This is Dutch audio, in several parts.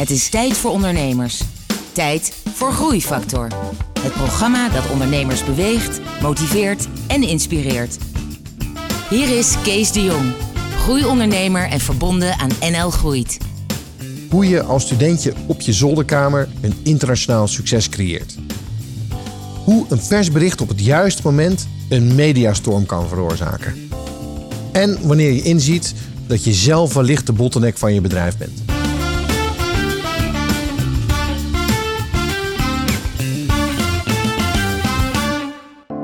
Het is tijd voor ondernemers. Tijd voor Groeifactor. Het programma dat ondernemers beweegt, motiveert en inspireert. Hier is Kees de Jong, groeiondernemer en verbonden aan NL Groeit. Hoe je als studentje op je zolderkamer een internationaal succes creëert. Hoe een persbericht op het juiste moment een mediastorm kan veroorzaken. En wanneer je inziet dat je zelf wellicht de bottleneck van je bedrijf bent.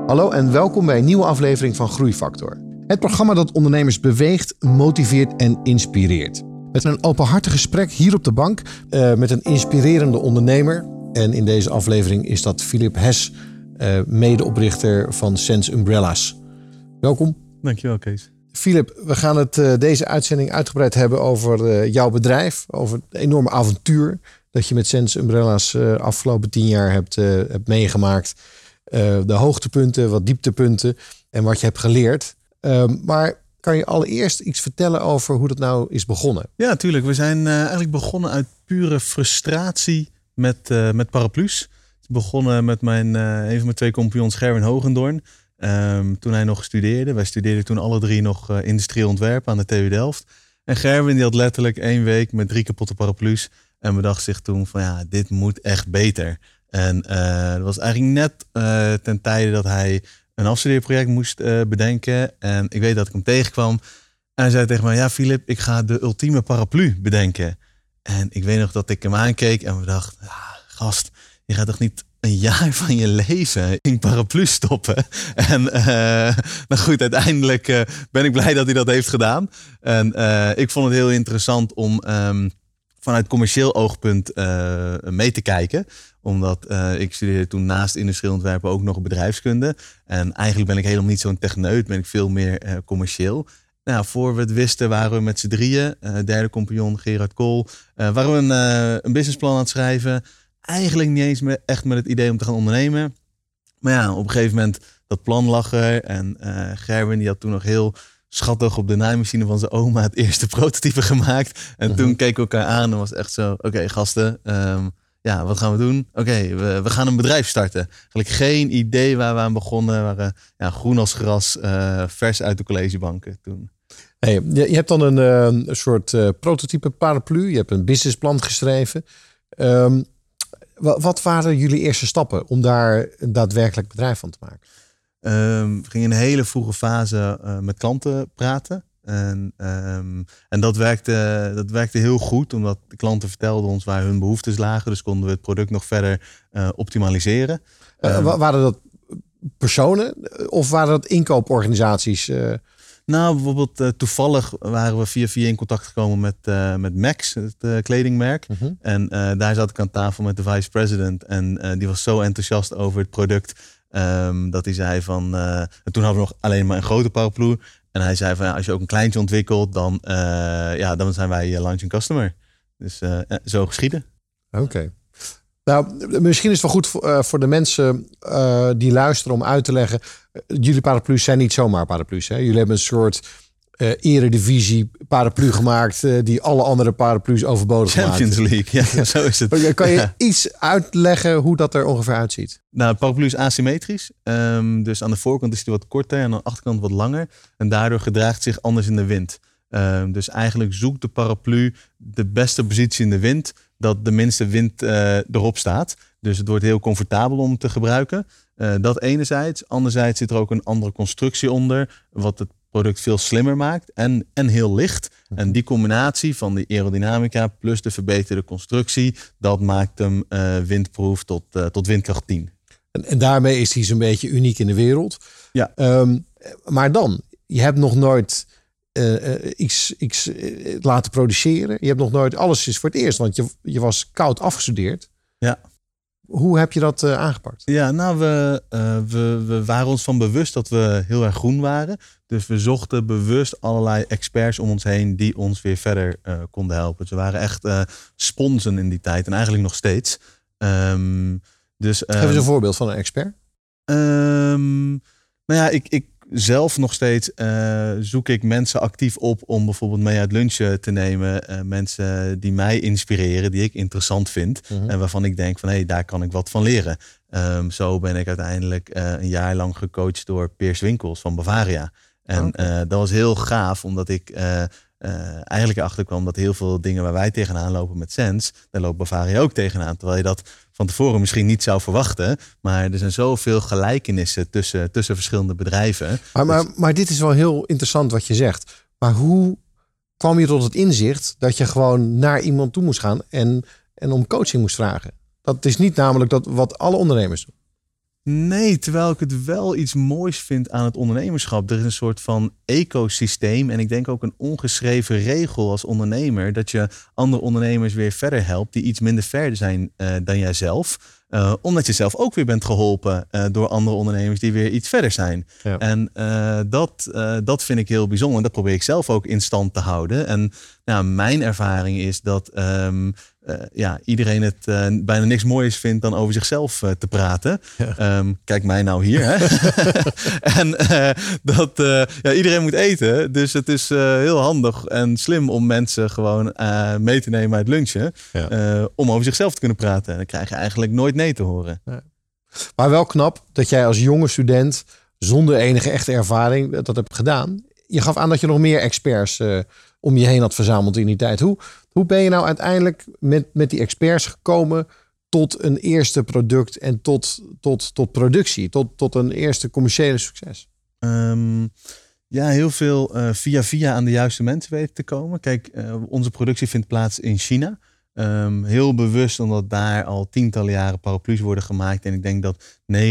Hallo en welkom bij een nieuwe aflevering van Groeifactor. Het programma dat ondernemers beweegt, motiveert en inspireert. Met een openhartig gesprek hier op de bank uh, met een inspirerende ondernemer. En in deze aflevering is dat Philip Hes, uh, medeoprichter van Sense Umbrellas. Welkom. Dankjewel, Kees. Philip, we gaan het uh, deze uitzending uitgebreid hebben over jouw bedrijf, over het enorme avontuur dat je met Sense Umbrellas de afgelopen tien jaar hebt, hebt meegemaakt. Uh, de hoogtepunten, wat dieptepunten en wat je hebt geleerd. Uh, maar kan je allereerst iets vertellen over hoe dat nou is begonnen? Ja, tuurlijk. We zijn uh, eigenlijk begonnen uit pure frustratie met, uh, met paraplu's. Begonnen met mijn, een van mijn twee compagnons, Gerwin Hogendoorn. Um, toen hij nog studeerde. Wij studeerden toen alle drie nog industrieel ontwerp aan de TU Delft. En Gerwin die had letterlijk één week met drie kapotte paraplu's. En bedacht zich toen van ja, dit moet echt beter. En uh, dat was eigenlijk net uh, ten tijde dat hij een afstudeerproject moest uh, bedenken. En ik weet dat ik hem tegenkwam. En hij zei tegen mij, ja Filip, ik ga de ultieme paraplu bedenken. En ik weet nog dat ik hem aankeek en we dachten, gast, je gaat toch niet een jaar van je leven in paraplu stoppen. En nou goed, uiteindelijk ben ik blij dat hij dat heeft gedaan. En ik vond het heel interessant om... Um, vanuit commercieel oogpunt uh, mee te kijken. Omdat uh, ik studeerde toen naast industrieel ontwerpen ook nog bedrijfskunde. En eigenlijk ben ik helemaal niet zo'n techneut, ben ik veel meer uh, commercieel. Nou, voor we het wisten waren we met z'n drieën, derde compagnon Gerard Kool, waren we een, een businessplan aan het schrijven. Eigenlijk niet eens met, echt met het idee om te gaan ondernemen. Maar ja, op een gegeven moment dat plan lag er. En Gerwin die had toen nog heel schattig op de naaimachine van zijn oma het eerste prototype gemaakt. En toen mhm. keken we elkaar aan en was echt zo, oké gasten, um, ja, wat gaan we doen? Oké, we, we, gaan een bedrijf starten. Eigenlijk geen idee waar we aan begonnen. Waren ja, groen als gras, uh, vers uit de collegebanken toen. Hey, je, je hebt dan een, een soort uh, prototype paraplu. Je hebt een businessplan geschreven. Um, wat waren jullie eerste stappen om daar een daadwerkelijk bedrijf van te maken? Um, we gingen in een hele vroege fase uh, met klanten praten. En, um, en dat, werkte, dat werkte heel goed, omdat de klanten vertelden ons waar hun behoeftes lagen. Dus konden we het product nog verder uh, optimaliseren. Uh, um, waren dat personen of waren dat inkooporganisaties? Nou, bijvoorbeeld toevallig waren we via via in contact gekomen met, met Max, het kledingmerk. -huh. En daar zat ik aan tafel met de vice president. En die was zo enthousiast over het product Um, dat hij zei van. Uh, en toen hadden we nog alleen maar een grote paraplu. En hij zei van als je ook een kleintje ontwikkelt, dan, uh, ja, dan zijn wij launching customer. Dus uh, zo geschieden. Oké. Nou, misschien is het wel goed voor, voor de mensen die luisteren om uit te leggen. jullie paraplu's zijn niet zomaar paraplu's. Hè? Jullie hebben een soort uh, eredivisie paraplu gemaakt uh, die alle andere paraplu's overbodig Champions maakt. League, ja, zo is het. Kan je iets uitleggen hoe dat er ongeveer uitziet? Nou, het paraplu is asymmetrisch. Um, dus aan de voorkant is hij wat korter en aan de achterkant wat langer. En daardoor gedraagt zich anders in de wind. Um, dus eigenlijk zoekt de paraplu de beste positie in de wind, dat de minste wind uh, erop staat. Dus het wordt heel comfortabel om te gebruiken. dat enerzijds. Anderzijds zit er ook een andere constructie onder, wat het product veel slimmer maakt en, en heel licht. En mhm. die combinatie van de aerodynamica plus de verbeterde constructie, dat maakt hem uh, windproof tot, uh, tot windkracht 10. En, en, daarmee is hij zo'n beetje uniek in de wereld. Ja. Um, maar dan, je hebt nog nooit uh, iets, iets laten produceren. Je hebt nog nooit, alles is voor het eerst, want je, je was koud afgestudeerd. Ja. Hoe heb je dat uh, aangepakt? Ja, nou, we, uh, we, we waren ons van bewust dat we heel erg groen waren. Dus we zochten bewust allerlei experts om ons heen die ons weer verder uh, konden helpen. Dus we waren echt sponsen in die tijd en eigenlijk nog steeds. Um, dus, um, Geef eens een voorbeeld van een expert. Um, nou ja, ik, ik, zelf nog steeds uh, zoek ik mensen actief op om bijvoorbeeld mee uit lunchen te nemen. Uh, mensen die mij inspireren, die ik interessant vind. Mhm. En waarvan ik denk van hé, hey, daar kan ik wat van leren. Um, zo ben ik uiteindelijk uh, een jaar lang gecoacht door Peers Winkels van Bavaria. En dat was heel gaaf, omdat ik eigenlijk erachter kwam dat heel veel dingen waar wij tegenaan lopen met Sens, daar loopt Bavaria ook tegenaan. Terwijl je dat van tevoren misschien niet zou verwachten. Maar er zijn zoveel gelijkenissen tussen, tussen verschillende bedrijven. Maar, maar, maar dit is wel heel interessant wat je zegt. Maar hoe kwam je tot het inzicht dat je gewoon naar iemand toe moest gaan en, en om coaching moest vragen? Dat is niet namelijk dat wat alle ondernemers doen. Nee, terwijl ik het wel iets moois vind aan het ondernemerschap. Er is een soort van ecosysteem en ik denk ook een ongeschreven regel als ondernemer dat je andere ondernemers weer verder helpt die iets minder verder zijn uh, dan jijzelf. Uh, omdat je zelf ook weer bent geholpen uh, door andere ondernemers die weer iets verder zijn. Ja. En dat, dat vind ik heel bijzonder. Dat probeer ik zelf ook in stand te houden. En nou, mijn ervaring is dat um, uh, ja, iedereen het uh, bijna niks moois vindt dan over zichzelf uh, te praten. Ja. Um, kijk mij nou hier. Hè? en dat ja, iedereen moet eten. Dus het is heel handig en slim om mensen gewoon mee te nemen uit lunchen. Ja. om over zichzelf te kunnen praten. En dan krijg je eigenlijk nooit nee te horen. Maar wel knap dat jij als jonge student zonder enige echte ervaring dat hebt gedaan. Je gaf aan dat je nog meer experts om je heen had verzameld in die tijd. Hoe, hoe ben je nou uiteindelijk met, met die experts gekomen tot een eerste product en tot, tot, tot productie, tot, tot een eerste commerciële succes? Um, ja, heel veel uh, via via aan de juiste mensen weten te komen. Kijk, uh, onze productie vindt plaats in China. Um, heel bewust omdat daar al tientallen jaren paraplu's worden gemaakt. En ik denk dat 99%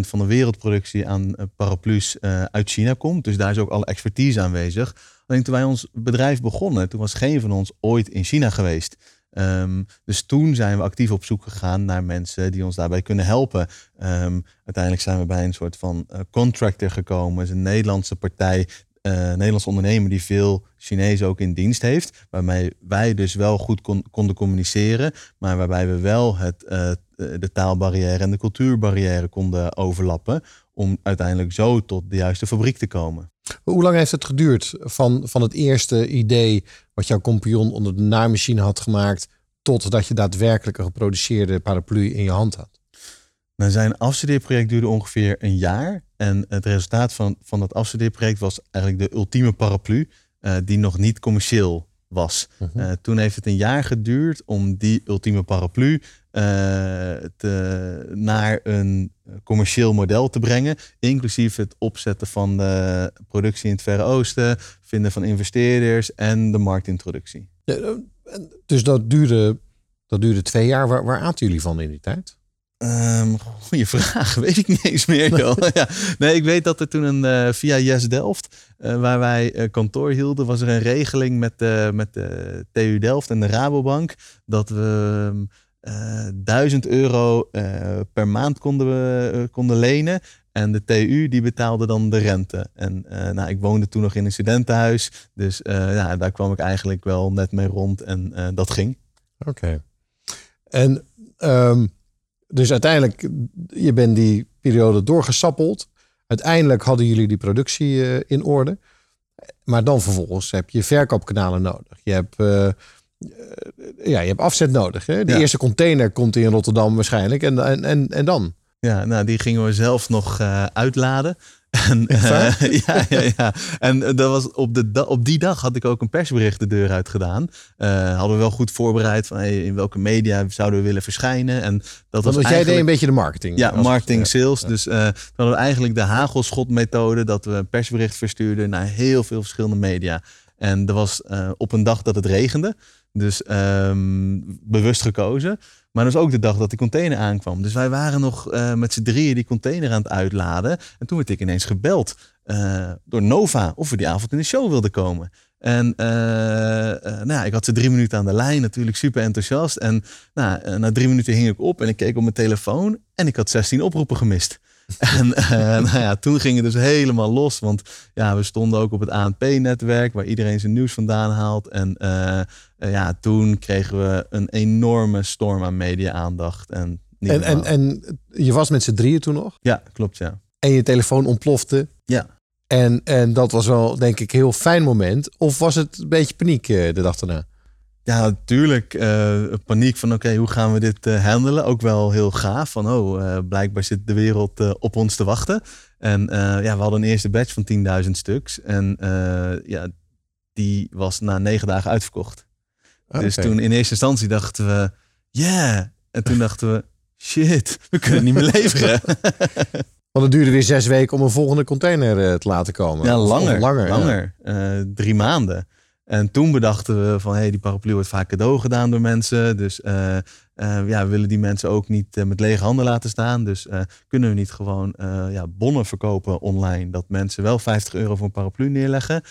van de wereldproductie aan uh, paraplu's uit China komt. Dus daar is ook alle expertise aanwezig. Alleen toen wij ons bedrijf begonnen, toen was geen van ons ooit in China geweest. Um, dus toen zijn we actief op zoek gegaan naar mensen die ons daarbij kunnen helpen. Um, uiteindelijk zijn we bij een soort van uh, contractor gekomen. Is een Nederlandse partij, uh, Nederlandse ondernemer die veel Chinezen ook in dienst heeft. Waarmee wij dus wel goed kon, konden communiceren. Maar waarbij we wel het, uh, de taalbarrière en de cultuurbarrière konden overlappen. Om uiteindelijk zo tot de juiste fabriek te komen. Hoe lang heeft het geduurd van, van het eerste idee wat jouw compagnon onder de naaimachine had gemaakt, tot dat je daadwerkelijk een geproduceerde paraplu in je hand had? Nou, zijn afstudeerproject duurde ongeveer een jaar. En het resultaat van, van dat afstudeerproject was eigenlijk de ultieme paraplu, uh, die nog niet commercieel was. Uh, toen heeft het een jaar geduurd om die ultieme paraplu te, naar een commercieel model te brengen. Inclusief het opzetten van de productie in het Verre Oosten, vinden van investeerders en de marktintroductie. Ja, dus dat duurde, dat duurde twee jaar. Waar, waar aten jullie van in die tijd? Um, goeie vraag, weet ik niet eens meer. Joh. ja. Nee, ik weet dat er toen een, uh, via Yes Delft, uh, waar wij uh, kantoor hielden, was er een regeling met, met de TU Delft en de Rabobank. Dat we um, 1000 euro per maand konden, we, konden lenen. En de TU die betaalde dan de rente. En nou, ik woonde toen nog in een studentenhuis. Dus ja, daar kwam ik eigenlijk wel net mee rond en dat ging. Oké. En um dus uiteindelijk, je bent die periode doorgesappeld. Uiteindelijk hadden jullie die productie in orde. Maar dan vervolgens heb je verkoopkanalen nodig. Je hebt, ja, je hebt afzet nodig. Hè? De ja. eerste container komt in Rotterdam waarschijnlijk. En, en, en, en dan? Ja, nou, die gingen we zelf nog uh, uitladen. En, uh, ja, ja, ja. En dat was op, de, op die dag had ik ook een persbericht de deur uit gedaan. Uh, hadden we wel goed voorbereid van hey, in welke media zouden we willen verschijnen. En dat was jij deed een beetje de marketing. Ja, marketing, sales. Ja. Dus uh, we hadden eigenlijk de hagelschotmethode dat we een persbericht verstuurden naar heel veel verschillende media. En dat was op een dag dat het regende. Dus um, bewust gekozen. Maar dat was ook de dag dat die container aankwam. Dus wij waren nog uh, met z'n drieën die container aan het uitladen. En toen werd ik ineens gebeld uh, door Nova of we die avond in de show wilden komen. En uh, nou ja, ik had ze drie minuten aan de lijn, natuurlijk super enthousiast. En nou, na drie minuten hing ik op en ik keek op mijn telefoon en ik had 16 oproepen gemist. en uh, nou ja, toen ging het dus helemaal los. Want ja, we stonden ook op het ANP-netwerk, waar iedereen zijn nieuws vandaan haalt. En uh, uh, ja, toen kregen we een enorme storm aan media-aandacht. En, en, en, en je was met z'n drieën toen nog? Ja, klopt, ja. En je telefoon ontplofte? Ja. En, en dat was wel, denk ik, een heel fijn moment. Of was het een beetje paniek de dag daarna? Ja, natuurlijk. paniek van oké, hoe gaan we dit handelen? Ook wel heel gaaf van oh, blijkbaar zit de wereld op ons te wachten. En ja, we hadden een eerste batch van 10.000 stuks. En ja, die was na negen dagen uitverkocht. Dus toen in eerste instantie dachten we, yeah. En toen dachten we, shit, we kunnen niet meer leveren. Want het duurde weer zes weken om een volgende container eh, te laten komen. Ja, langer. langer, langer. Eh, drie maanden. En toen bedachten we van, hey, die paraplu wordt vaak cadeau gedaan door mensen. Dus uh, ja, we willen die mensen ook niet met lege handen laten staan. Dus kunnen we niet gewoon ja, bonnen verkopen online. Dat mensen wel 50 euro voor een paraplu neerleggen.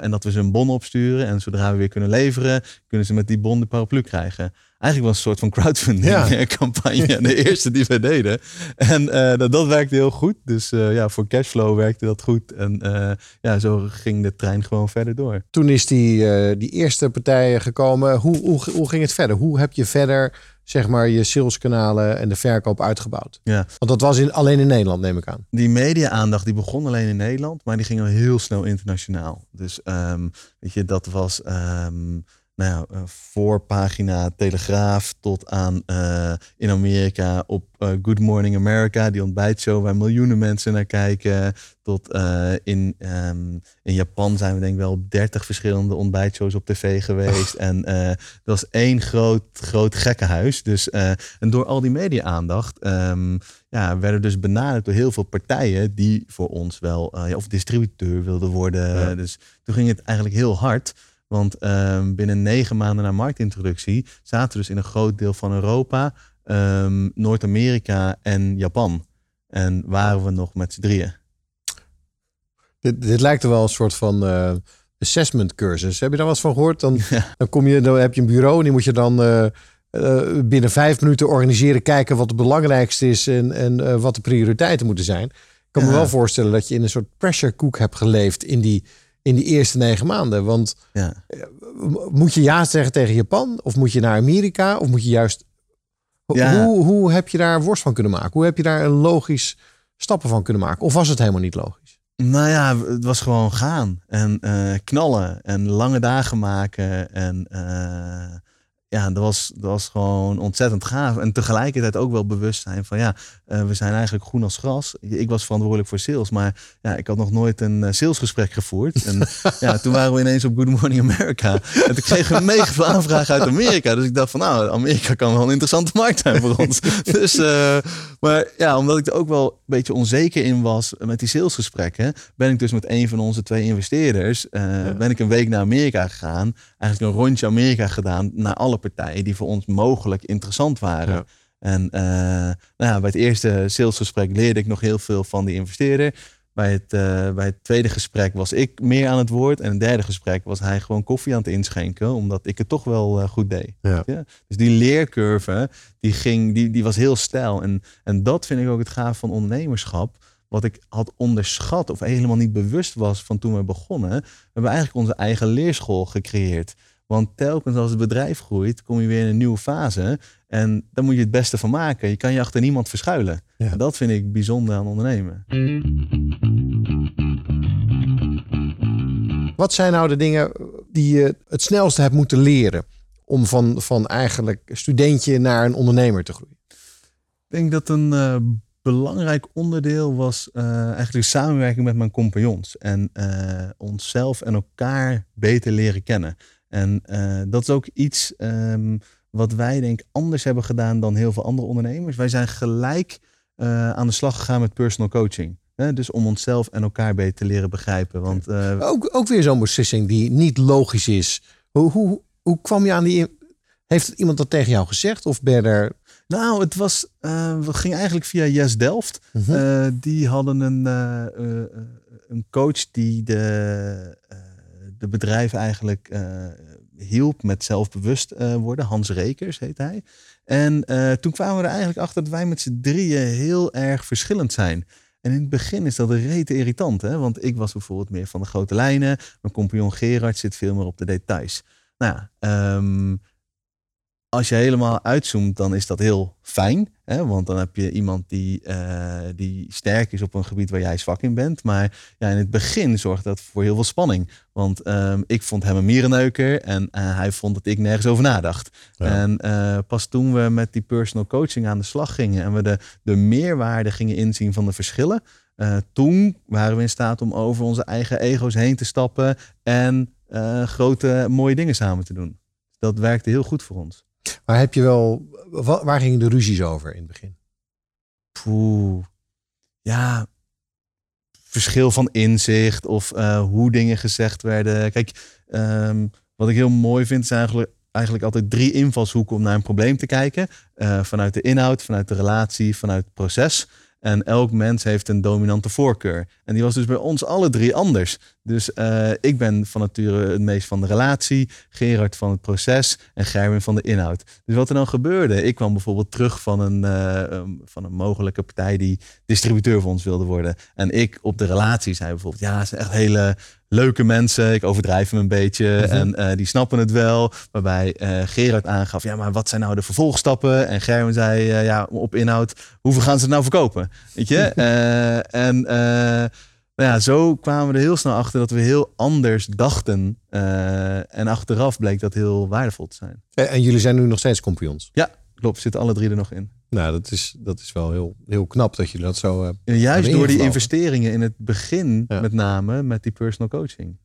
en dat we ze een bon opsturen. En zodra we weer kunnen leveren, kunnen ze met die bon de paraplu krijgen eigenlijk was een soort van crowdfunding campagne. De eerste die we deden. En uh, dat, dat, werkte heel goed. Dus uh, ja, voor cashflow werkte dat goed. En uh, ja, zo ging de trein gewoon verder door. Toen is die, die eerste partij gekomen. Hoe, hoe, hoe ging het verder? Hoe heb je verder zeg maar je saleskanalen en de verkoop uitgebouwd? Ja. Want dat was in, alleen in Nederland, neem ik aan. Die media-aandacht die begon alleen in Nederland, maar die ging al heel snel internationaal. Dus um, weet je, dat was um, nou ja, uh, voorpagina Telegraaf tot aan uh, in Amerika op uh, Good Morning America, die ontbijtshow waar miljoenen mensen naar kijken. Tot in, um, in Japan zijn we denk ik wel op 30 verschillende ontbijtshows op tv geweest. En dat was één groot, groot gekkenhuis. Dus, en door al die media-aandacht um, ja, werden dus benaderd door heel veel partijen die voor ons wel, ja, of distributeur wilden worden. Ja. Dus toen ging het eigenlijk heel hard. Want um, binnen negen maanden na marktintroductie zaten we dus in een groot deel van Europa, um, Noord-Amerika en Japan. En waren we nog met z'n drieën. Dit, dit lijkt er wel een soort van uh, assessment cursus. Heb je daar wat van gehoord? Dan, dan, kom je, dan heb je een bureau en die moet je dan uh, uh, binnen vijf minuten organiseren, kijken wat het belangrijkste is en, en wat de prioriteiten moeten zijn. Ik kan me wel voorstellen dat je in een soort pressure cook hebt geleefd in die in die eerste negen maanden. Want ja. Eh, moet je ja zeggen tegen Japan? Of moet je naar Amerika? Of moet je juist... Ja. Hoe, hoe heb je daar worst van kunnen maken? Hoe heb je daar een logisch stappen van kunnen maken? Of was het helemaal niet logisch? Nou ja, het was gewoon gaan en uh, knallen en lange dagen maken en uh, ja, dat was, dat was gewoon ontzettend gaaf. En tegelijkertijd ook wel bewust zijn van ja, uh, we zijn eigenlijk groen als gras. Ik was verantwoordelijk voor sales, maar ja, ik had nog nooit een uh, salesgesprek gevoerd. En ja, toen waren we ineens op Good Morning America. En toen kregen we mega veel aanvragen uit Amerika. Dus ik dacht van nou, Amerika kan wel een interessante markt zijn voor ons. dus, uh, maar ja, omdat ik er ook wel een beetje onzeker in was met die salesgesprekken, ben ik dus met een van onze twee investeerders, ja. ben ik een week naar Amerika gegaan. Eigenlijk een rondje Amerika gedaan naar alle partijen die voor ons mogelijk interessant waren. En uh, nou ja, bij het eerste salesgesprek leerde ik nog heel veel van die investeerder. Bij het, uh, bij het tweede gesprek was ik meer aan het woord. En het derde gesprek was hij gewoon koffie aan het inschenken. Omdat ik het toch wel uh, goed deed. Ja. ja. Dus die leercurve, die, ging, die, die was heel stijl. En, en dat vind ik ook het gaaf van ondernemerschap. Wat ik had onderschat of helemaal niet bewust was van toen we begonnen. We hebben eigenlijk onze eigen leerschool gecreëerd. Want telkens als het bedrijf groeit, kom je weer in een nieuwe fase. En dan moet je het beste van maken. Je kan je achter niemand verschuilen. Ja. dat vind ik bijzonder aan ondernemen. Wat zijn nou de dingen die je het snelste hebt moeten leren om van, van eigenlijk studentje naar een ondernemer te groeien? Ik denk dat een uh, belangrijk onderdeel was uh, eigenlijk de samenwerking met mijn compagnons. En uh, onszelf en elkaar beter leren kennen. En uh, dat is ook iets um, wat wij denk anders hebben gedaan dan heel veel andere ondernemers. Wij zijn gelijk aan de slag gegaan met personal coaching. Hè? Dus om onszelf en elkaar beter te leren begrijpen. Want, ook, ook weer zo'n beslissing die niet logisch is. Hoe, hoe, hoe kwam je aan die... Heeft iemand dat tegen jou gezegd? Of ben je er... Nou, het was, uh, we gingen eigenlijk via Yes Delft. -huh. uh, die hadden een, een coach die de de bedrijven eigenlijk hielp met zelfbewust worden. Hans Rekers heet hij. En toen kwamen we er eigenlijk achter dat wij met z'n drieën heel erg verschillend zijn. En in het begin is dat rete irritant, hè? want ik was bijvoorbeeld meer van de grote lijnen. Mijn compagnon Gerard zit veel meer op de details. Nou um, als je helemaal uitzoomt, dan is dat heel fijn. Hè? Want dan heb je iemand die, uh, die sterk is op een gebied waar jij zwak in bent. Maar ja, in het begin zorgt dat voor heel veel spanning. Want um, ik vond hem een mierenneuker en uh, hij vond dat ik nergens over nadacht. Ja. En uh, pas toen we met die personal coaching aan de slag gingen en we de, de meerwaarde gingen inzien van de verschillen. toen waren we in staat om over onze eigen ego's heen te stappen en grote mooie dingen samen te doen. Dat werkte heel goed voor ons. Maar heb je wel, waar gingen de ruzies over in het begin? Poeh, ja, verschil van inzicht of uh, hoe dingen gezegd werden. Kijk, um, wat ik heel mooi vind, is eigenlijk, eigenlijk altijd drie invalshoeken om naar een probleem te kijken. Uh, vanuit de inhoud, vanuit de relatie, vanuit het proces. En elk mens heeft een dominante voorkeur. En die was dus bij ons alle drie anders. Dus uh, ik ben van nature het meest van de relatie, Gerard van het proces en Gerwin van de inhoud. Dus wat er dan gebeurde, ik kwam bijvoorbeeld terug van een, uh, van een mogelijke partij die distributeur voor ons wilde worden. En ik op de relatie zei bijvoorbeeld, ja, ze zijn echt hele leuke mensen. Ik overdrijf hem een beetje. Mm -hmm. En uh, die snappen het wel. Waarbij uh, Gerard aangaf, ja, maar wat zijn nou de vervolgstappen? En Gerwin zei, uh, ja, op inhoud, hoeveel gaan ze het nou verkopen? Weet je? en nou ja, zo kwamen we er heel snel achter dat we heel anders dachten. en achteraf bleek dat heel waardevol te zijn. En, en jullie zijn nu nog steeds kampioens? Ja, klopt. Zitten alle drie er nog in. Nou, dat is, dat is wel heel, heel knap dat jullie dat zo uh, en Juist door die investeringen in het begin, ja. met name met die personal coaching.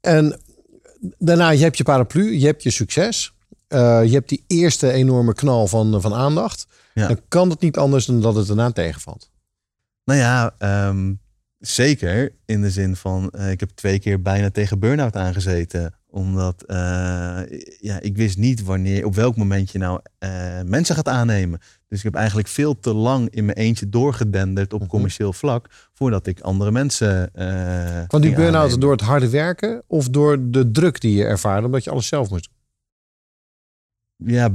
En daarna, je hebt je paraplu, je hebt je succes. Uh, je hebt die eerste enorme knal van, van aandacht. Ja. Dan kan het niet anders dan dat het daarna tegenvalt. Nou ja, um, zeker. In de zin van, uh, ik heb twee keer bijna tegen burn-out aangezeten omdat uh, ja, ik wist niet wanneer, op welk moment je nou uh, mensen gaat aannemen. Dus ik heb eigenlijk veel te lang in mijn eentje doorgedenderd op commercieel vlak. Voordat ik andere mensen. Kwam die burn-out door het harde werken of door de druk die je ervaarde omdat je alles zelf moest doen? Ja,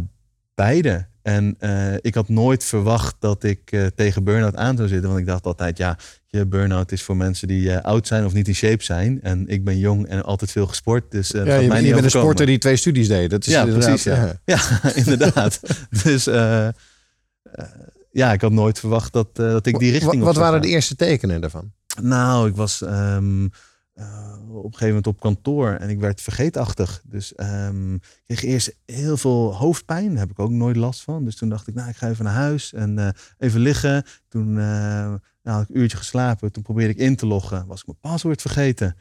beide. En uh, ik had nooit verwacht dat ik uh, tegen burn-out aan zou zitten. Want ik dacht altijd, ja, je burn-out is voor mensen die uh, oud zijn of niet in shape zijn. En ik ben jong en altijd veel gesport. Dus ja, je, mij niet je bent een sporter die twee studies deed. Dat is ja, precies. Ja, ja. inderdaad. dus ja, ik had nooit verwacht dat, dat ik die richting Wat, wat waren de eerste tekenen daarvan? Nou, ik was... Um, uh, op een gegeven moment op kantoor en ik werd vergeetachtig. Dus um, ik kreeg eerst heel veel hoofdpijn. Daar heb ik ook nooit last van. Dus toen dacht ik, nou, ik ga even naar huis en uh, even liggen. Toen uh, had ik een uurtje geslapen. Toen probeerde ik in te loggen. Was ik mijn paswoord vergeten.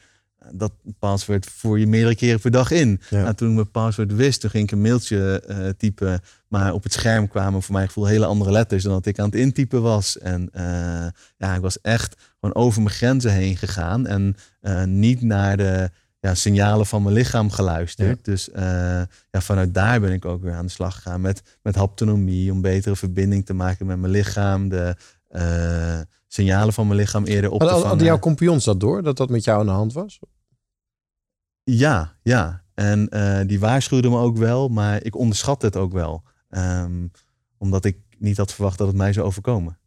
Dat paswoord voer je meerdere keren per dag in. Ja. Nou, toen ik mijn paswoord wist, toen ging ik een mailtje typen. Maar op het scherm kwamen voor mijn gevoel hele andere letters dan dat ik aan het intypen was. En ja, ik was echt gewoon over mijn grenzen heen gegaan. En uh, niet naar de ja, signalen van mijn lichaam geluisterd. Ja. Dus ja, vanuit daar ben ik ook weer aan de slag gegaan met, met haptonomie. Om betere verbinding te maken met mijn lichaam. De uh, signalen van mijn lichaam eerder op te vangen. Hadden jouw compagnons dat door? Dat dat met jou aan de hand was? Ja, ja. En die waarschuwden me ook wel. Maar ik onderschat het ook wel. Um, omdat ik niet had verwacht dat het mij zou overkomen.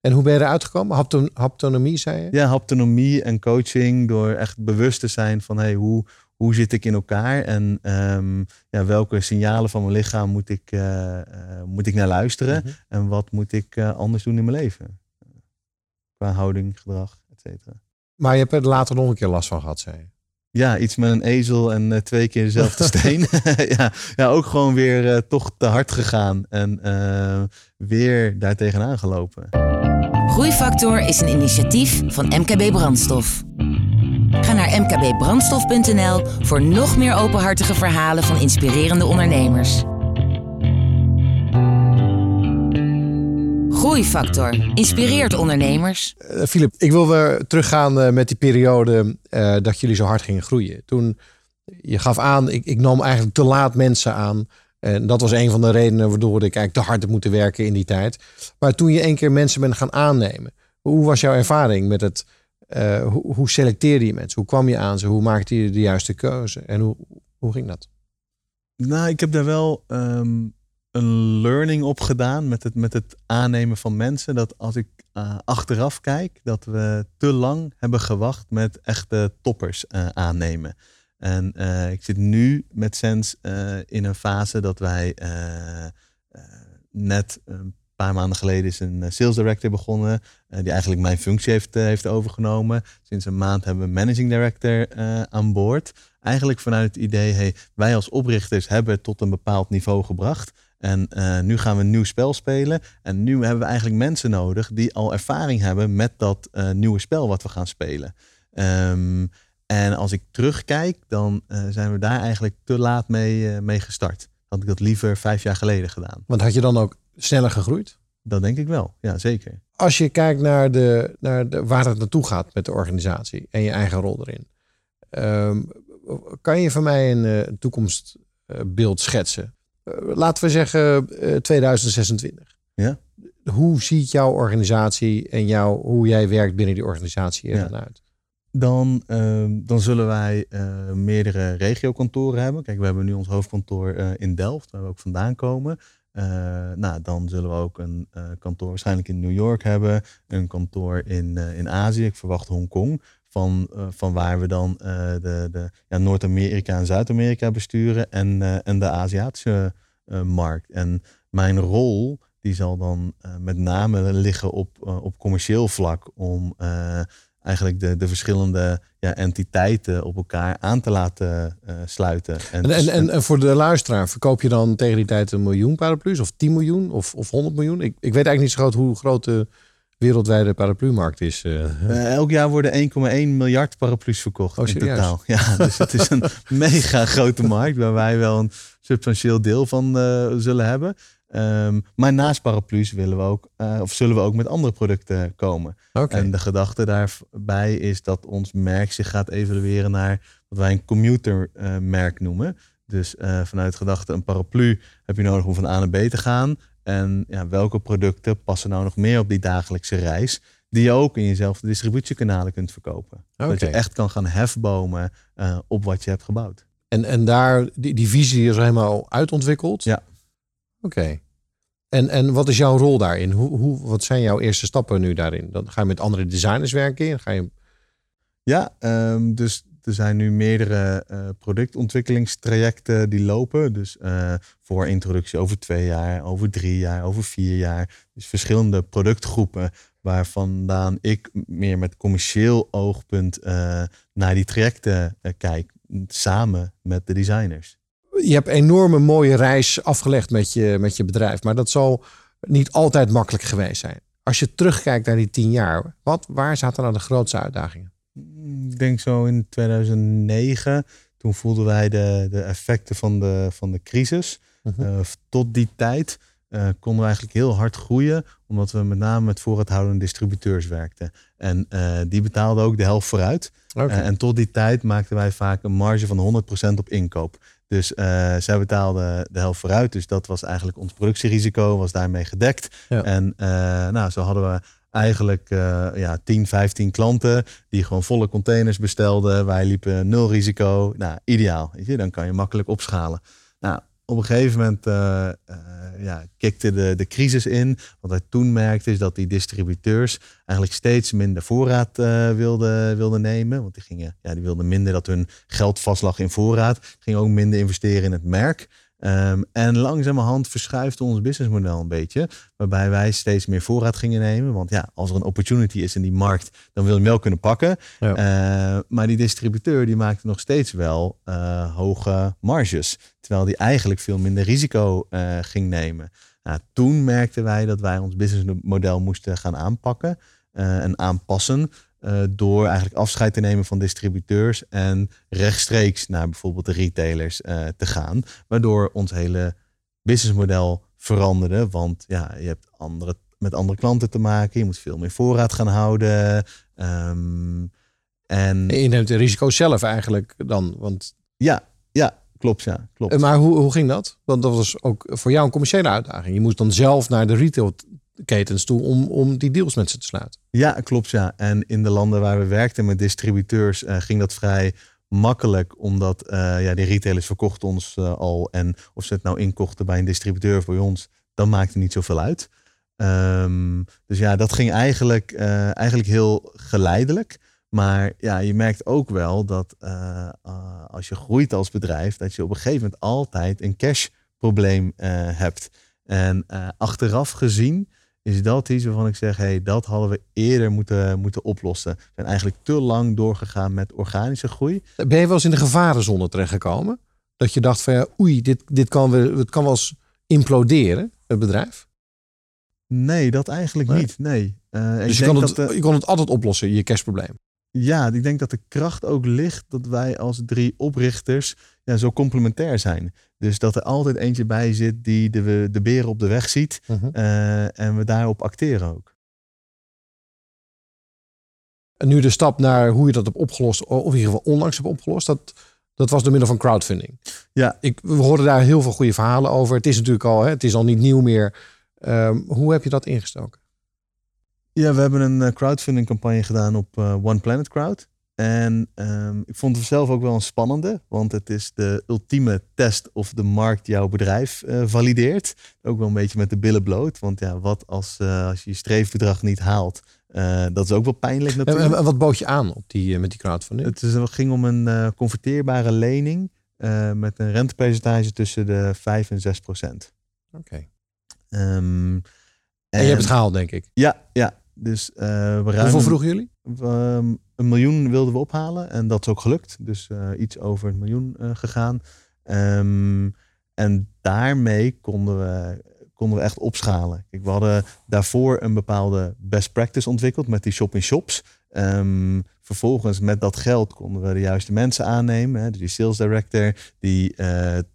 En hoe ben je eruit gekomen? Hapton haptonomie, zei je? Ja, haptonomie en coaching. Door echt bewust te zijn van hey, hoe, hoe zit ik in elkaar? En um, ja, welke signalen van mijn lichaam moet ik, uh, uh, moet ik naar luisteren? Mm -hmm. En wat moet ik uh, anders doen in mijn leven? Qua houding, gedrag, et cetera. Maar je hebt er later nog een keer last van gehad, zei je? Ja, iets met een ezel en uh, twee keer dezelfde steen. ja, ja, ook gewoon weer uh, toch te hard gegaan en uh, weer daar tegenaan gelopen. Groeifactor is een initiatief van MKB Brandstof. Ga naar mkbbrandstof.nl voor nog meer openhartige verhalen van inspirerende ondernemers. Groeifactor inspireert ondernemers. Filip, uh, ik wil weer teruggaan uh, met die periode uh, dat jullie zo hard gingen groeien. Toen je gaf aan, ik, ik nam eigenlijk te laat mensen aan. En dat was een van de redenen waardoor ik eigenlijk te hard heb moeten werken in die tijd. Maar toen je één keer mensen bent gaan aannemen, hoe was jouw ervaring met het? Uh, hoe, hoe, selecteerde je mensen? Hoe kwam je aan ze? Hoe maakte je de juiste keuze? En hoe, hoe ging dat? Nou, ik heb daar wel um, een learning op gedaan met het, met het aannemen van mensen. Dat als ik uh, achteraf kijk, dat we te lang hebben gewacht met echte toppers uh, aannemen. En ik zit nu met Sens in een fase dat wij net een paar maanden geleden is een sales director begonnen. die eigenlijk mijn functie heeft, heeft overgenomen. Sinds een maand hebben we een managing director aan boord. Eigenlijk vanuit het idee, hey, wij als oprichters hebben het tot een bepaald niveau gebracht. En nu gaan we een nieuw spel spelen. En nu hebben we eigenlijk mensen nodig die al ervaring hebben met dat nieuwe spel wat we gaan spelen. Um, en als ik terugkijk, dan zijn we daar eigenlijk te laat mee, mee gestart. Had ik dat liever vijf jaar geleden gedaan. Want had je dan ook sneller gegroeid? Dat denk ik wel, ja zeker. Als je kijkt naar, de, naar de, waar het naartoe gaat met de organisatie en je eigen rol erin. Um, kan je voor mij een toekomstbeeld schetsen? Eh, laten we zeggen 2026. Eh, ja. Hoe ziet jouw organisatie en jou, hoe jij werkt binnen die organisatie er dan uit? Dan, uh, dan zullen wij meerdere regiokantoren hebben. Kijk, we hebben nu ons hoofdkantoor in Delft, waar we ook vandaan komen. Nou, dan zullen we ook een kantoor waarschijnlijk in New York hebben. Een kantoor in, in Azië, ik verwacht Hongkong. Van, van waar we dan de, de ja, Noord-Amerika en Zuid-Amerika besturen. En, en de Aziatische markt. En mijn rol die zal dan met name liggen op, op commercieel vlak. Om eigenlijk de, de verschillende ja, entiteiten op elkaar aan te laten uh, sluiten. En, en, en, en, voor de luisteraar, verkoop je dan tegen die tijd een miljoen paraplu's of 10 miljoen of, of 100 miljoen? Ik, ik weet eigenlijk niet zo groot hoe groot de wereldwijde paraplu-markt is. Uh. elk jaar worden 1,1 miljard paraplu's verkocht oh, in totaal. Ja, dus het is een mega grote markt waar wij wel een substantieel deel van zullen hebben. Um, maar naast paraplu's willen we ook, uh, of zullen we ook met andere producten komen. Okay. En de gedachte daarbij is dat ons merk zich gaat evalueren naar wat wij een commutermerk uh, noemen. Dus uh, vanuit gedachte een paraplu heb je nodig om van A naar B te gaan. En ja, welke producten passen nou nog meer op die dagelijkse reis? Die je ook in jezelfde distributiekanalen kunt verkopen. Okay. Dat je echt kan gaan hefbomen op wat je hebt gebouwd. En, en daar, die, die visie is helemaal uitontwikkeld? Ja. Oké. En, en wat is jouw rol daarin? Hoe, hoe, wat zijn jouw eerste stappen nu daarin? Dan ga je met andere designers werken? Ga je... Ja, um, dus er zijn nu meerdere uh, productontwikkelingstrajecten die lopen. Dus uh, voor introductie over twee jaar, over drie jaar, over vier jaar. Dus verschillende productgroepen waar vandaan ik meer met commercieel oogpunt uh, naar die trajecten kijk. Samen met de designers je hebt een enorme mooie reis afgelegd met je, met je bedrijf. Maar dat zal niet altijd makkelijk geweest zijn. Als je terugkijkt naar die tien jaar, wat, waar zaten nou de grootste uitdagingen? Ik denk zo in 2009. Toen voelden wij de, de effecten van de, van de crisis. Mhm. Eh, tot die tijd uh, konden we eigenlijk heel hard groeien. Omdat we met name met voorraadhoudende distributeurs werkten. En uh, die betaalden ook de helft vooruit. Okay. en tot die tijd maakten wij vaak een marge van 100% op inkoop. Dus uh, zij betaalde de helft vooruit. Dus dat was eigenlijk ons productierisico, was daarmee gedekt. En uh, nou, zo hadden we eigenlijk uh, ja, 10, 15 klanten die gewoon volle containers bestelden. Wij liepen nul risico. Nou, ideaal. Weet je? Dan kan je makkelijk opschalen. Nou, op een gegeven moment uh, ja, kikte de, de crisis in. Wat wij toen merkten is dat die distributeurs eigenlijk steeds minder voorraad wilden, wilden nemen. Want die, gingen, ja, die wilden minder dat hun geld vastlag in voorraad. Gingen ook minder investeren in het merk. Um, en langzamerhand verschuift ons businessmodel een beetje. Waarbij wij steeds meer voorraad gingen nemen. Want ja, als er een opportunity is in die markt, dan wil je hem wel kunnen pakken. Ja. Uh, maar die distributeur die maakte nog steeds wel uh, hoge marges. Terwijl die eigenlijk veel minder risico uh, ging nemen. Nou, toen merkten wij dat wij ons businessmodel moesten gaan aanpakken en aanpassen. Uh, door eigenlijk afscheid te nemen van distributeurs en rechtstreeks naar bijvoorbeeld de retailers uh, te gaan. Waardoor ons hele businessmodel veranderde. Want ja, je hebt andere, met andere klanten te maken. Je moet veel meer voorraad gaan houden. Um, en je neemt de risico zelf eigenlijk dan. Want... Ja, ja, klopt. Ja, klopt. Eh, maar hoe, hoe ging dat? Want dat was ook voor jou een commerciële uitdaging. Je moest dan zelf naar de retail ketens toe om, om die deals met ze te sluiten. Ja, klopt ja. En in de landen waar we werkten met distributeurs uh, ging dat vrij makkelijk, omdat uh, ja, die retailers verkochten ons uh, al. En of ze het nou inkochten bij een distributeur bij ons, dan maakte niet zoveel uit. Um, dus ja, dat ging eigenlijk, eigenlijk heel geleidelijk. Maar ja, je merkt ook wel dat als je groeit als bedrijf, dat je op een gegeven moment altijd een cashprobleem uh, hebt. En achteraf gezien is dat iets waarvan ik zeg, hey, dat hadden we eerder moeten, moeten oplossen. We zijn eigenlijk te lang doorgegaan met organische groei. Ben je wel eens in de gevarenzone terechtgekomen? Dat je dacht van ja, oei, dit, dit kan, we, het kan wel eens imploderen, het bedrijf? Nee, dat eigenlijk niet. Nee. Uh, dus je, kon het, je kon het altijd oplossen, je cashprobleem. Ja, ik denk dat de kracht ook ligt dat wij als drie oprichters ja, zo complementair zijn. Dus dat er altijd eentje bij zit die de, de beren op de weg ziet uh-huh. uh, en we daarop acteren ook. En nu de stap naar hoe je dat hebt opgelost, of in ieder geval onlangs hebt opgelost, dat, dat was door middel van crowdfunding. Ja. Ik, we hoorden daar heel veel goede verhalen over. Het is natuurlijk al, hè, het is al niet nieuw meer. Um, hoe heb je dat ingestoken? Ja, we hebben een eh, crowdfunding campagne gedaan op uh, One Planet Crowd. En um, ik vond het zelf ook wel een spannende, want het is de ultieme test of de markt jouw bedrijf uh, valideert. Ook wel een beetje met de billen bloot, want ja, wat als, uh, als je je streefbedrag niet haalt? Uh, dat is ook wel pijnlijk natuurlijk. En wat bood je aan op die, met die crowdfunding? Het, is, het ging om een converteerbare lening met een rentepercentage tussen de 5 en 6 procent. Oké. Okay. Um, en, en je hebt het gehaald, denk ik? Ja, ja. Dus, uh, we ruimen, Hoeveel vroegen jullie? Um, een miljoen wilden we ophalen en dat is ook gelukt. Dus uh, iets over een miljoen uh, gegaan. Um, en daarmee konden we, konden we echt opschalen. Kijk, we hadden daarvoor een bepaalde best practice ontwikkeld met die shop-in-shops. Um, vervolgens met dat geld konden we de juiste mensen aannemen. Hè, dus die sales director die het,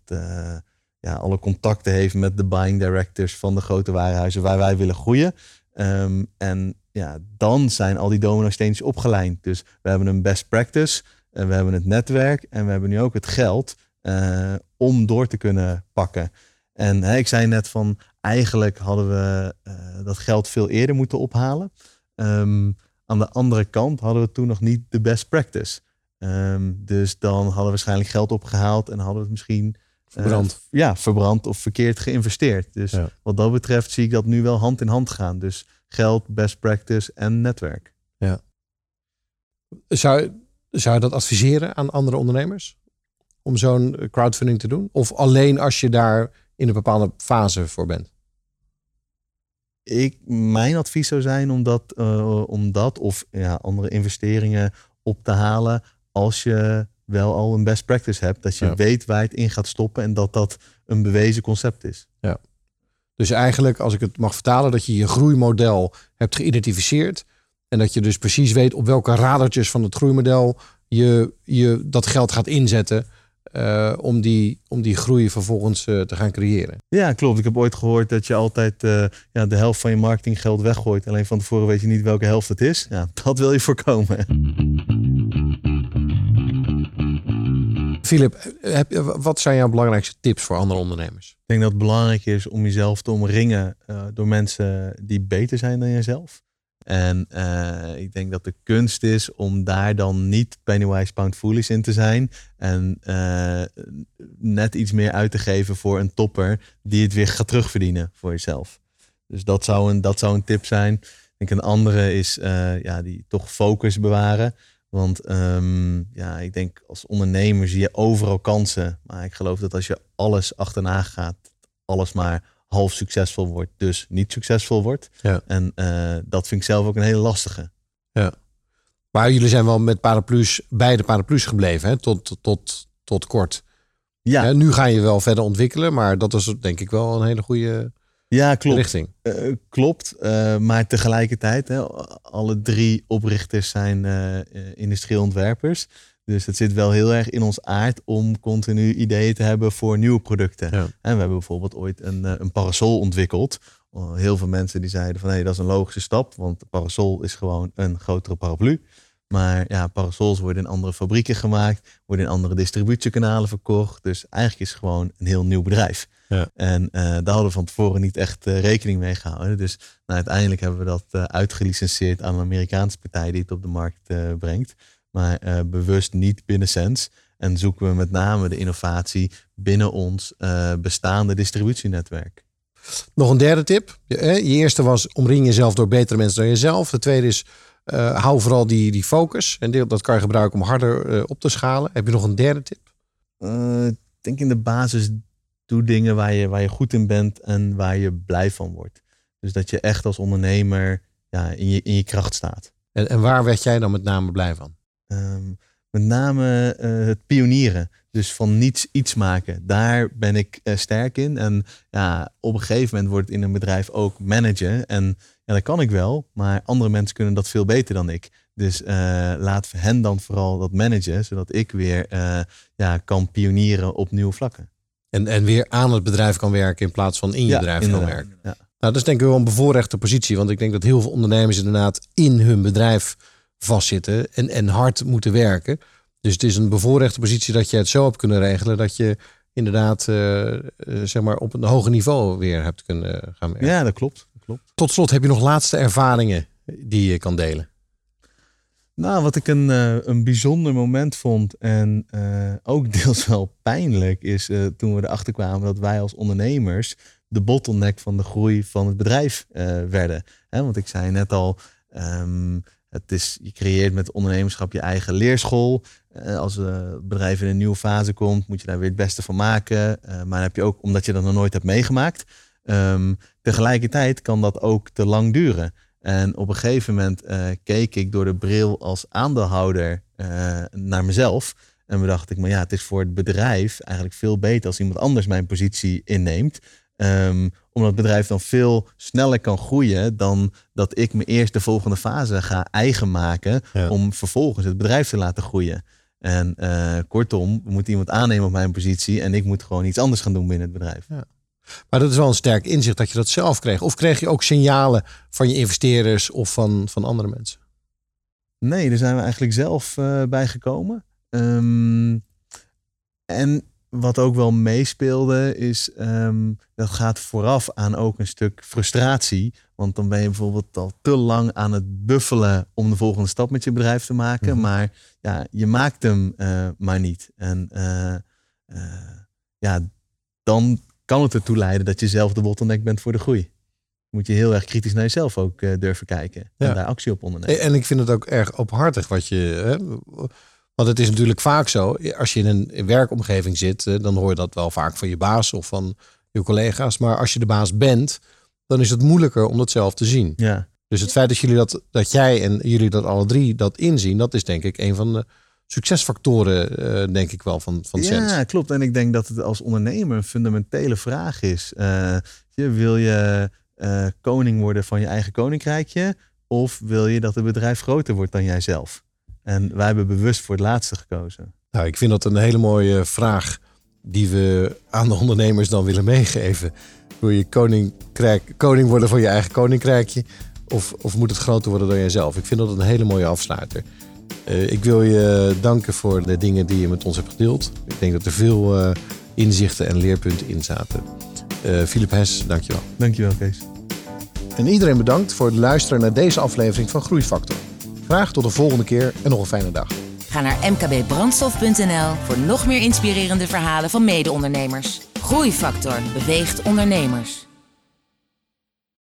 ja, alle contacten heeft met de buying directors van de grote warenhuizen waar wij willen groeien. Um, en ja, dan zijn al die domino-steentjes opgelijnd. Dus we hebben een best practice, en we hebben het netwerk en we hebben nu ook het geld uh, om door te kunnen pakken. En hè, ik zei net van, eigenlijk hadden we uh, dat geld veel eerder moeten ophalen. Um, aan de andere kant hadden we toen nog niet de best practice. Um, dus dan hadden we waarschijnlijk geld opgehaald en hadden we het misschien Verbrand. Uh, ja, verbrand of verkeerd geïnvesteerd. Dus ja. wat dat betreft zie ik dat nu wel hand in hand gaan. Dus geld, best practice en netwerk. Ja. Zou, zou je dat adviseren aan andere ondernemers? Om zo'n crowdfunding te doen? Of alleen als je daar in een bepaalde fase voor bent? Ik, mijn advies zou zijn om dat, uh, om dat of ja, andere investeringen op te halen als je wel al een best practice hebt. Dat je ja. weet waar je het in gaat stoppen en dat dat een bewezen concept is. Ja. Dus eigenlijk, als ik het mag vertalen, dat je je groeimodel hebt geïdentificeerd. En dat je dus precies weet op welke radertjes van het groeimodel je, je dat geld gaat inzetten. Uh, om, die, om die groei vervolgens uh, te gaan creëren. Ja, klopt. Ik heb ooit gehoord dat je altijd uh, ja, de helft van je marketinggeld weggooit. Alleen van tevoren weet je niet welke helft het is. Ja, dat wil je voorkomen. Heb, wat zijn jouw belangrijkste tips voor andere ondernemers? Ik denk dat het belangrijk is om jezelf te omringen uh, door mensen die beter zijn dan jezelf. En uh, ik denk dat de kunst is om daar dan niet pennywise pound foolish in te zijn. En uh, net iets meer uit te geven voor een topper die het weer gaat terugverdienen voor jezelf. Dus dat zou een, dat zou een tip zijn. Ik denk een andere is ja, die toch focus bewaren. Want um, ja, ik denk als ondernemer zie je overal kansen. Maar ik geloof dat als je alles achterna gaat, alles maar half succesvol wordt, dus niet succesvol wordt. Ja. En uh, dat vind ik zelf ook een hele lastige. Ja. Maar jullie zijn wel met paraplu's, bij de paraplu's gebleven, hè? Tot, tot, tot kort. Ja. ja. Nu ga je wel verder ontwikkelen, maar dat is denk ik wel een hele goede ja, klopt. richting. Uh, klopt, uh, maar tegelijkertijd, hè, alle drie oprichters zijn uh, industrieel ontwerpers. Dus het zit wel heel erg in ons aard om continu ideeën te hebben voor nieuwe producten. Ja. En we hebben bijvoorbeeld ooit een, een parasol ontwikkeld. Heel veel mensen die zeiden van hé, hey, dat is een logische stap, want parasol is gewoon een grotere paraplu. Maar ja, parasols worden in andere fabrieken gemaakt, worden in andere distributiekanalen verkocht. Dus eigenlijk is het gewoon een heel nieuw bedrijf. Ja. En uh, daar hadden we van tevoren niet echt uh, rekening mee gehouden. Dus nou, uiteindelijk hebben we dat uh, uitgelicenseerd aan een Amerikaanse partij die het op de markt brengt. Maar bewust niet binnen Sens. En zoeken we met name de innovatie binnen ons bestaande distributienetwerk. Nog een derde tip. Je eerste was omring jezelf door betere mensen dan jezelf. De tweede is hou vooral die, die focus. En dat kan je gebruiken om harder op te schalen. Heb je nog een derde tip? ik denk in de basis, doe dingen waar je, waar je goed in bent en waar je blij van wordt. Dus dat je echt als ondernemer ja, in, je, in je kracht staat. En, en waar werd jij dan met name blij van? Ehm, met name uh, het pionieren. Dus van niets iets maken. Daar ben ik uh, sterk in. En ja, op een gegeven moment wordt in een bedrijf ook managen. En ja, dat kan ik wel. Maar andere mensen kunnen dat veel beter dan ik. Dus uh, laat hen dan vooral dat managen. Zodat ik weer ja, kan pionieren op nieuwe vlakken. En, en weer aan het bedrijf kan werken in plaats van in je bedrijf kan werken. Ja. Nou, dat is denk ik wel een bevoorrechte positie. Want ik denk dat heel veel ondernemers inderdaad in hun bedrijf vastzitten en, en hard moeten werken. Dus het is een bevoorrechte positie dat je het zo hebt kunnen regelen dat je inderdaad uh, zeg maar op een hoger niveau weer hebt kunnen gaan werken. Ja, dat klopt. dat klopt. Tot slot, heb je nog laatste ervaringen die je kan delen? Nou, wat ik een, uh, een bijzonder moment vond en ook deels wel pijnlijk is toen we erachter kwamen dat wij als ondernemers de bottleneck van de groei van het bedrijf werden. Want ik zei net al, um, het is, je creëert met ondernemerschap je eigen leerschool. Als een bedrijf in een nieuwe fase komt, moet je daar weer het beste van maken. Maar dan heb je ook, omdat je dat nog nooit hebt meegemaakt. Um, tegelijkertijd kan dat ook te lang duren. En op een gegeven moment uh, keek ik door de bril als aandeelhouder naar mezelf. En bedacht ik, maar ja, het is voor het bedrijf eigenlijk veel beter als iemand anders mijn positie inneemt. Um, omdat het bedrijf dan veel sneller kan groeien dan dat ik me eerst de volgende fase ga eigen maken om vervolgens het bedrijf te laten groeien. En uh, kortom, we moeten iemand aannemen op mijn positie en ik moet gewoon iets anders gaan doen binnen het bedrijf. Ja. Maar dat is wel een sterk inzicht dat je dat zelf kreeg. Of kreeg je ook signalen van je investeerders of van, van andere mensen? Nee, daar zijn we eigenlijk zelf uh, bij gekomen. Um, en wat ook wel meespeelde, is um, dat gaat vooraf aan ook een stuk frustratie. Want dan ben je bijvoorbeeld al te lang aan het buffelen om de volgende stap met je bedrijf te maken. Mhm. Maar ja, je maakt hem uh, maar niet. En uh, ja, dan kan het ertoe leiden dat je zelf de bottleneck bent voor de groei. Moet je heel erg kritisch naar jezelf ook durven kijken. En daar actie op ondernemen. En ik vind het ook erg openhartig wat je. Hè, want het is natuurlijk vaak zo, als je in een werkomgeving zit, eh, dan hoor je dat wel vaak van je baas of van je collega's. Maar als je de baas bent, dan is het moeilijker om dat zelf te zien. Ja. Dus het feit dat, jullie dat, dat jij en jullie dat alle drie dat inzien, dat is denk ik een van de succesfactoren, uh, denk ik wel, van, van Sens. Ja, klopt. En ik denk dat het als ondernemer een fundamentele vraag is. Uh, wil je koning worden van je eigen koninkrijkje? Of wil je dat het bedrijf groter wordt dan jijzelf? En wij hebben bewust voor het laatste gekozen. Nou, ik vind dat een hele mooie vraag die we aan de ondernemers dan willen meegeven. Wil je koninkrijk, koning worden van je eigen koninkrijkje? Of, of moet het groter worden dan jezelf? Ik vind dat een hele mooie afsluiter. Uh, ik wil je danken voor de dingen die je met ons hebt gedeeld. Ik denk dat er veel uh, inzichten en leerpunten in zaten. Uh, Philip Hes, dankjewel. Dankjewel, Kees. En iedereen bedankt voor het luisteren naar deze aflevering van Groeifactor. Graag tot de volgende keer en nog een fijne dag. Ga naar mkbbrandstof.nl voor nog meer inspirerende verhalen van mede-ondernemers. Groeifactor beweegt ondernemers.